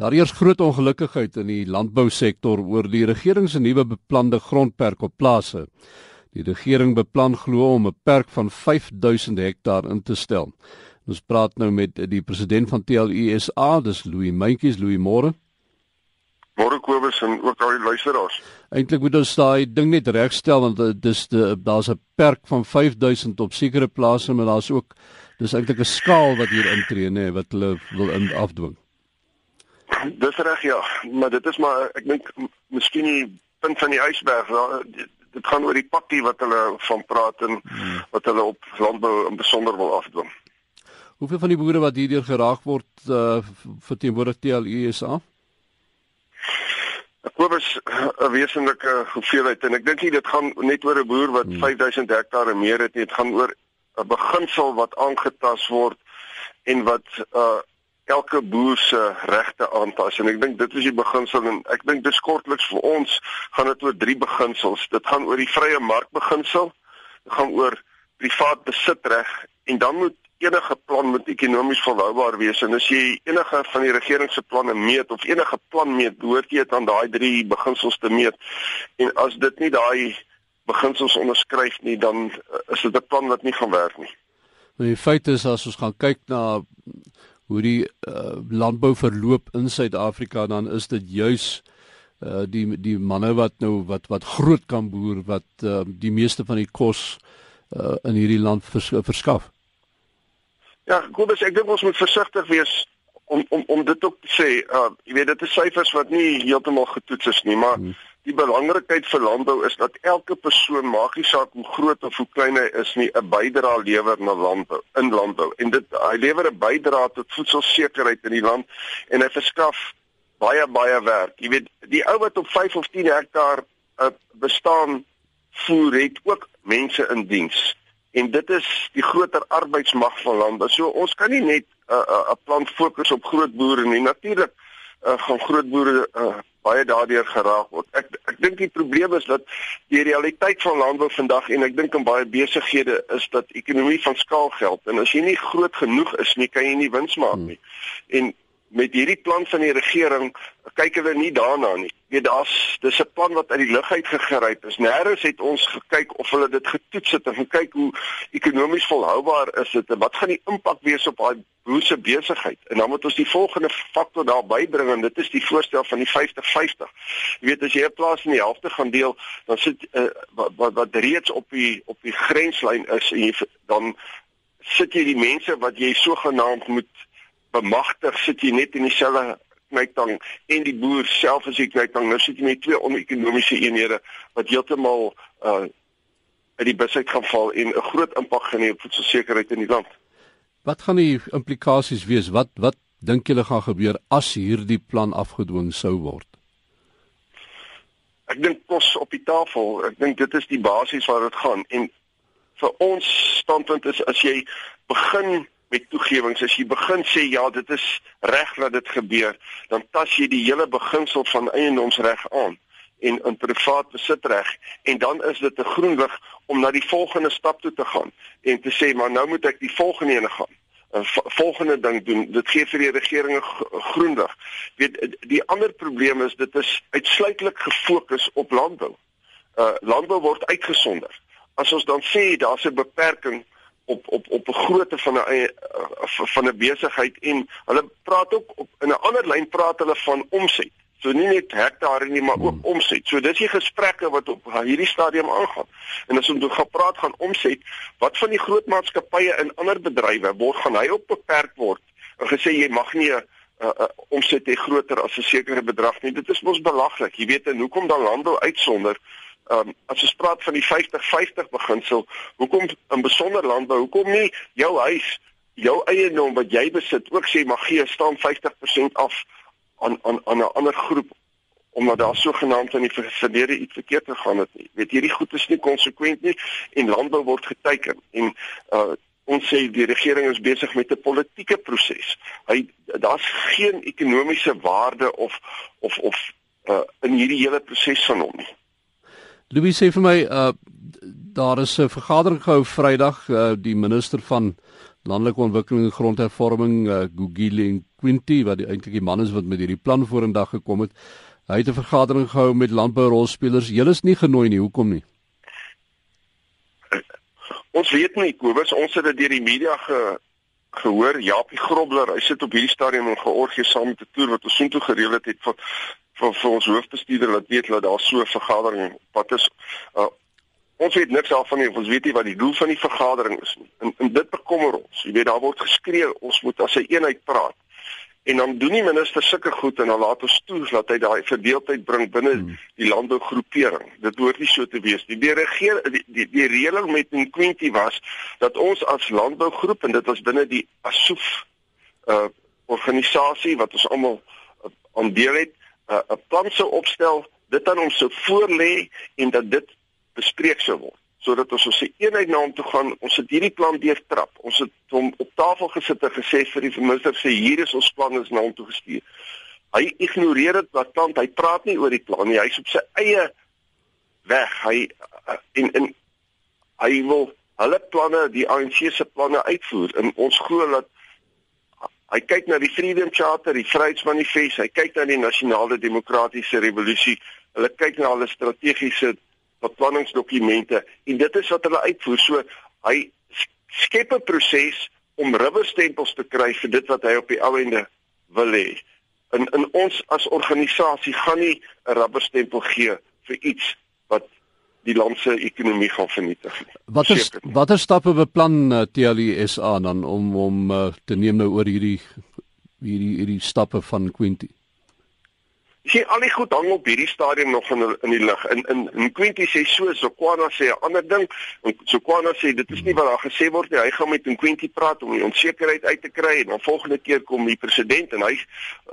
Daar is groot ongelukkigheid in die landbousektor oor die regering se nuwe beplande grondperk op plase. Die regering beplan glo om 'n perk van 5000 hektaar in te stel. Ons praat nou met die president van TLUSA, dis Louis Mentjies, Louis Moore. Môre Kobus en ook al die luisteraars. Eintlik moet ons daai ding net regstel want dis daar's 'n perk van 5000 op sekere plase, maar daar's ook dis eintlik 'n skaal wat hier intree nê wat hulle wil in afdwing. Dis reg ja, maar dit is maar ek dink miskien die punt van die ysberg. Dit gaan oor die pakkie wat hulle van praat en hmm. wat hulle op landbou in besonder wil afdwing. Hoeveel van die boere wat hierdeur geraak word uh, verteenwoordig TLUSA? Ek hoop is 'n wesenlike hoeveelheid en ek dink nie dit gaan net oor 'n boer wat hmm. 5000 hektaar en meer het nie, dit gaan oor 'n beginsel wat aangetast word en wat uh elke boer se regte aanpas en ek dink dit is die beginsel en ek dink dis kortliks vir ons gaan dit oor drie beginsels. Dit gaan oor die vrye markbeginsel, dit gaan oor privaat besitreg en dan moet enige plan moet ekonomies volhoubaar wees en as jy enige van die regering se planne meet of enige plan meet, behoort jy dit aan daai drie beginsels te meet. En as dit nie daai beginsels onderskryf nie, dan is dit 'n plan wat nie gaan werk nie. Maar die feit is as ons gaan kyk na hoe die uh, landbou verloop in Suid-Afrika dan is dit juis uh, die die manne wat nou wat wat groot kan boer wat uh, die meeste van die kos uh, in hierdie land vers, verskaf. Ja, goed, ek dink ons moet versigtig wees om om om dit ook te sê. Uh, jy weet dit is syfers wat nie heeltemal getoets is nie, maar hmm die belangrikheid vir landbou is dat elke persoon maak nie saak hoe groot of hoe klein hy is nie 'n bydrae lewer na landbou in landbou. En dit hy lewer 'n bydrae tot voedselsekerheid in die land en hy verskaf baie baie werk. Jy weet die ou wat op 5 of 10 hektaar uh, bestaan voer het ook mense in diens. En dit is die groter arbeidsmag van landbou. So ons kan nie net 'n uh, uh, plan fokus op groot boere nie. Natuurlik uh, gaan groot boere uh, baie daardeur geraak word. Ek ek dink die probleem is dat die realiteit van landbou vandag en ek dink in baie besighede is dat ekonomie van skaal geld en as jy nie groot genoeg is nie, kan jy nie wins maak hmm. nie. En met hierdie plan van die regering kyk hulle nie daarna nie. Weet daar's dis 'n plan wat uit die lug uit gegryp is. Nêrens het ons gekyk of hulle dit getoets het en gekyk hoe ekonomies volhoubaar is dit en wat gaan die impak wees op daai boer se besigheid. En dan moet ons die volgende faktor daar bybring en dit is die voorstel van die 50-50. Jy weet as jy 'n plaas in die helfte gaan deel, dan sit uh, wat, wat wat reeds op die op die grenslyn is en jy dan sit jy die mense wat jy sogenaamd moet bemagtig sit jy net in dieselfde knytang en die boer self as jy knytang nou sit jy met twee onekonomiese eenhede wat heeltemal uh uit die besigheid gaan val en 'n groot impak gaan hê op voedselsekerheid in die land. Wat gaan die implikasies wees? Wat wat dink julle gaan gebeur as hierdie plan afgedwing sou word? Ek dink kos op die tafel. Ek dink dit is die basies waar dit gaan en vir ons standpunt is as jy begin met toegewings as jy begin sê ja dit is reg dat dit gebeur dan tas jy die hele beginsel van eiendomsreg aan en in privaat besitreg en dan is dit 'n groen lig om na die volgende stap toe te gaan en te sê maar nou moet ek die volgende ene gaan 'n volgende ding doen. Dit gee vir die regering 'n groen lig weet die ander probleem is dit is uitsluitlik gefokus op landbou. Uh landbou word uitgesonder. As ons dan sê daar's 'n beperking op op op 'n grootte van 'n eie van 'n besigheid en hulle praat ook op in 'n ander lyn praat hulle van omset. So nie net hektare nie, maar ook hmm. omset. So dis die gesprekke wat op hierdie stadium aangaan. En as ons gaan praat gaan omset, wat van die groot maatskappye in ander bedrywe word gaan hy op beperk word? En gesê jy mag nie 'n uh, uh, omset hê groter as 'n sekere bedrag nie. Dit is mos belaglik. Jy weet en hoekom dan landbou uitsonder? Ehm um, as ons praat van die 50-50 beginsel, hoekom in besonder landbou, hoekom nie jou huis, jou eiendom wat jy besit ook sê mag gee staan 50% af aan aan aan 'n ander groep omdat daar sogenaamd in die verlede iets verkeerd gegaan het nie. Weet hierdie goed is nie konsekwent nie en landbou word geteken en uh ons sê die regering is besig met 'n politieke proses. Hy daar's geen ekonomiese waarde of of of uh in hierdie hele proses van hom nie. Louis sê vir my uh daar is 'n vergadering gehou Vrydag uh die minister van landelike ontwikkeling en grondhervorming uh Gugile Quinty wat eintlik die man is wat met hierdie plan vorendag gekom het. Hy het 'n vergadering gehou met landbourolspelers. Julle is nie genooi nie. Hoekom nie? Ons weet nie, Kobus, ons het dit deur die media ge gehoor Japie Grobler, hy sit op hierdie stadium in Georgië saam met 'n toer wat ons soontoe gereël het vir vir, vir ons hoofbestuurder laat weet dat daar so 'n vergadering wat is uh, ons weet niks daarvan nie ons weet nie wat die doel van die vergadering is nie en, en dit bekommer ons jy weet daar word geskree ons moet as 'n een eenheid praat en dan doen die minister sulke goed en dan laat ons toe dat hy daai verdeeldheid bring binne hmm. die landbougroepering. Dit hoort nie so te wees nie. Die regeer die die, die reëling met Quinty was dat ons as landbougroep en dit was binne die Asof uh organisasie wat ons almal uh, aandeel het, 'n uh, plan sou opstel, dit aan ons sou voorlê en dat dit bespreek sou word sodat ons ons eenheid na hom toe gaan. Ons het hierdie plan deurtrap. Ons het hom op tafel gesit en gesê vir die minister sê hier is ons plan is na hom toe gestuur. Hy ignoreer dit platant. Hy praat nie oor die plan nie. Hy's op sy eie weg. Hy in in hy wil hulle planne, die ANC se planne uitvoer. En ons glo dat hy kyk na die Freedom Charter, die Vryheidsmanifest, hy kyk na die nasionale demokratiese revolusie. Hulle kyk na hulle strategiese beplanningsdokumente en dit is wat hulle uitvoer. So hy skep 'n proses om rubberstempels te kry vir dit wat hy op die ou ende wil hê. In in ons as organisasie gaan nie 'n rubberstempel gee vir iets wat die land se ekonomie gaan vernietig nie. Watter watter stappe beplan uh, TLSA dan om om uh, te neem nou oor hierdie hierdie hierdie stappe van Quinty? Sien al die goed hang op hierdie stadium nog in in die lug. In in in Quinty sê so, Sokwana sê 'n ander ding. En Sokwana sê dit is nie wat daar gesê word nie. Hy gaan met Quinty praat om die onsekerheid uit te kry en dan volgende keer kom die president en hy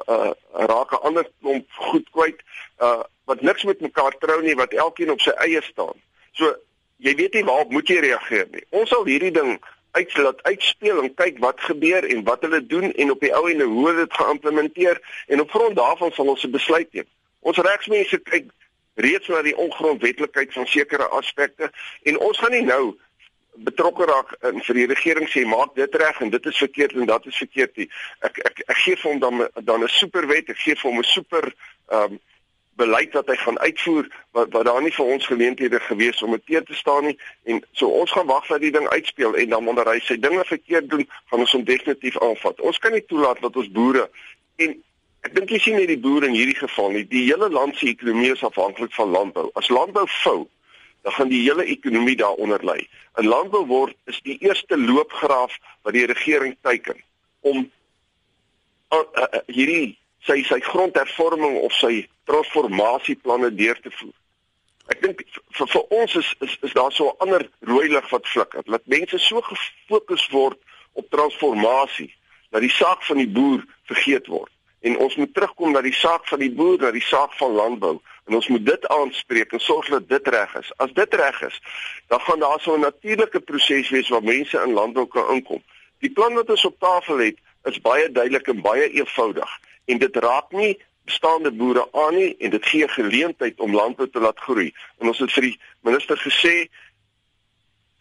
uh raak 'n ander klomp goed kwyt uh wat niks met mekaar trou nie wat elkeen op sy eie staan. So jy weet nie waarop moet jy reageer nie. Ons sal hierdie ding uit laat uitspeel en kyk wat gebeur en wat hulle doen en op die ou ende hoe dit geïmplementeer en op grond daarvan sal ons 'n besluit neem. Ons regsmense kyk reeds na die ongrondwetlikheid van sekere aspekte en ons gaan nie nou betrokke raak in vir die regering sê maak dit reg en dit is verkeerd en dat is verkeerd nie. Ek ek ek gee vir hom dan dan 'n superwet, ek gee vir hom 'n super ehm um, beleid wat hy gaan uitvoer wat wat daar nie vir ons geleenthede gewees om teer te staan nie en so ons gaan wag dat die ding uitspeel en dan wanneer hy sy dinge verkeerd doen gaan ons hom definitief aanvat. Ons kan nie toelaat dat ons boere en ek dink jy sien net die boere in hierdie geval nie. Die hele land se ekonomie is afhanklik van landbou. As landbou fou, dan gaan die hele ekonomie daaronder lê. 'n Landbou word is die eerste loopgraaf wat die regering teiken om uh, uh, uh, hierdie sy sy grondhervorming of sy transformasieplanne deur te voer. Ek dink vir vir ons is is is daar so 'n ander rooi lig wat flikker. Dat mense so gefokus word op transformasie dat die saak van die boer vergeet word. En ons moet terugkom na die saak van die boer, na die saak van landbou en ons moet dit aanspreek en sorg dat dit reg is. As dit reg is, dan gaan daar so 'n natuurlike proses wees waar mense in landbou kan inkom. Die plan wat ons op tafel het, is baie duidelik en baie eenvoudig en dit raak nie bestaande boere aan nie en dit gee geleentheid om landbou te laat groei. En ons het vir die minister gesê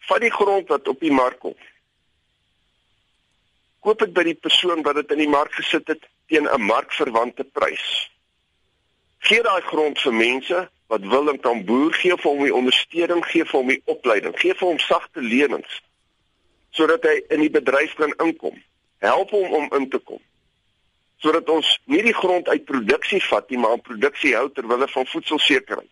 van die grond wat op die mark kom. Koop dit by die persoon wat dit in die mark gesit het teen 'n markverwante prys. Gee daai grond vir mense wat wil en kan boer, gee vir hom die ondersteuning, gee vir hom die opleiding, gee vir hom sagte lenings sodat hy in die bedryf kan inkom. Help hom om in te kom sodat ons nie die grond uit produksie vat nie, maar in produksie hou ter wille van voedselsekerheid.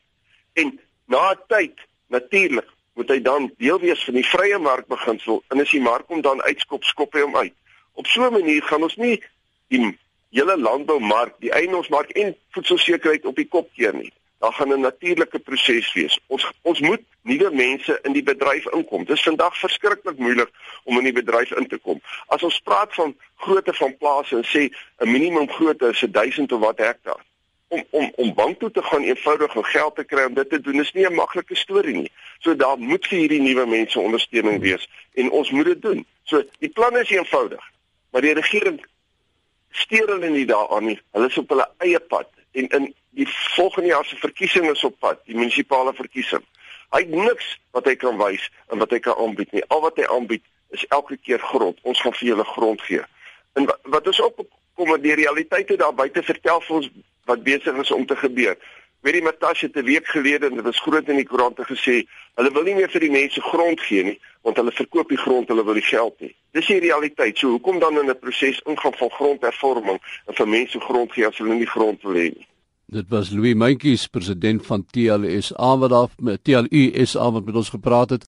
En na 'n tyd natuurlik moet hy dan deel wees van die vrye markbeginsel en as die mark hom dan uitskop, skop hy hom uit. Op so 'n manier gaan ons nie die hele landboumark, die eienaarsmark en voedselsekerheid op die kop keer nie daar gaan 'n natuurlike proses wees. Ons ons moet nuwe mense in die bedryf inkom. Dit is vandag verskriklik moeilik om in die bedryf in te kom. As ons praat van grootte van plase en sê 'n minimum grootte is 1000 of wat hektaar. Om om om bank toe te gaan eenvoudig om geld te kry om dit te doen is nie 'n maklike storie nie. So daar moet vir hierdie nuwe mense ondersteuning wees en ons moet dit doen. So die plan is eenvoudig, maar die regering steur hulle nie daaraan nie. Hulle is op hulle eie pad en in die volgende jaar se verkiesing is op pad, die munisipale verkiesing. Hy het niks wat hy kan wys en wat hy kan aanbied nie. Al wat hy aanbied is elke keer grond. Ons gaan vir julle grond gee. En wat, wat ons ook kom maar die realiteite daar buite vertel vir ons wat besig is om te gebeur. Weet jy Matash het 'n week gelede en dit was groot in die koerante gesê, hulle wil nie meer vir die mense grond gee nie, want hulle verkoop die grond, hulle wil die geld nie. Dis die realiteit. So hoekom dan in 'n proses ingaan van grondhervorming en vir mense grond gee as hulle nie grond wil hê nie? Dit was Louis Mentjies, president van TLS, wat daar met TLU SA wat met ons gepraat het.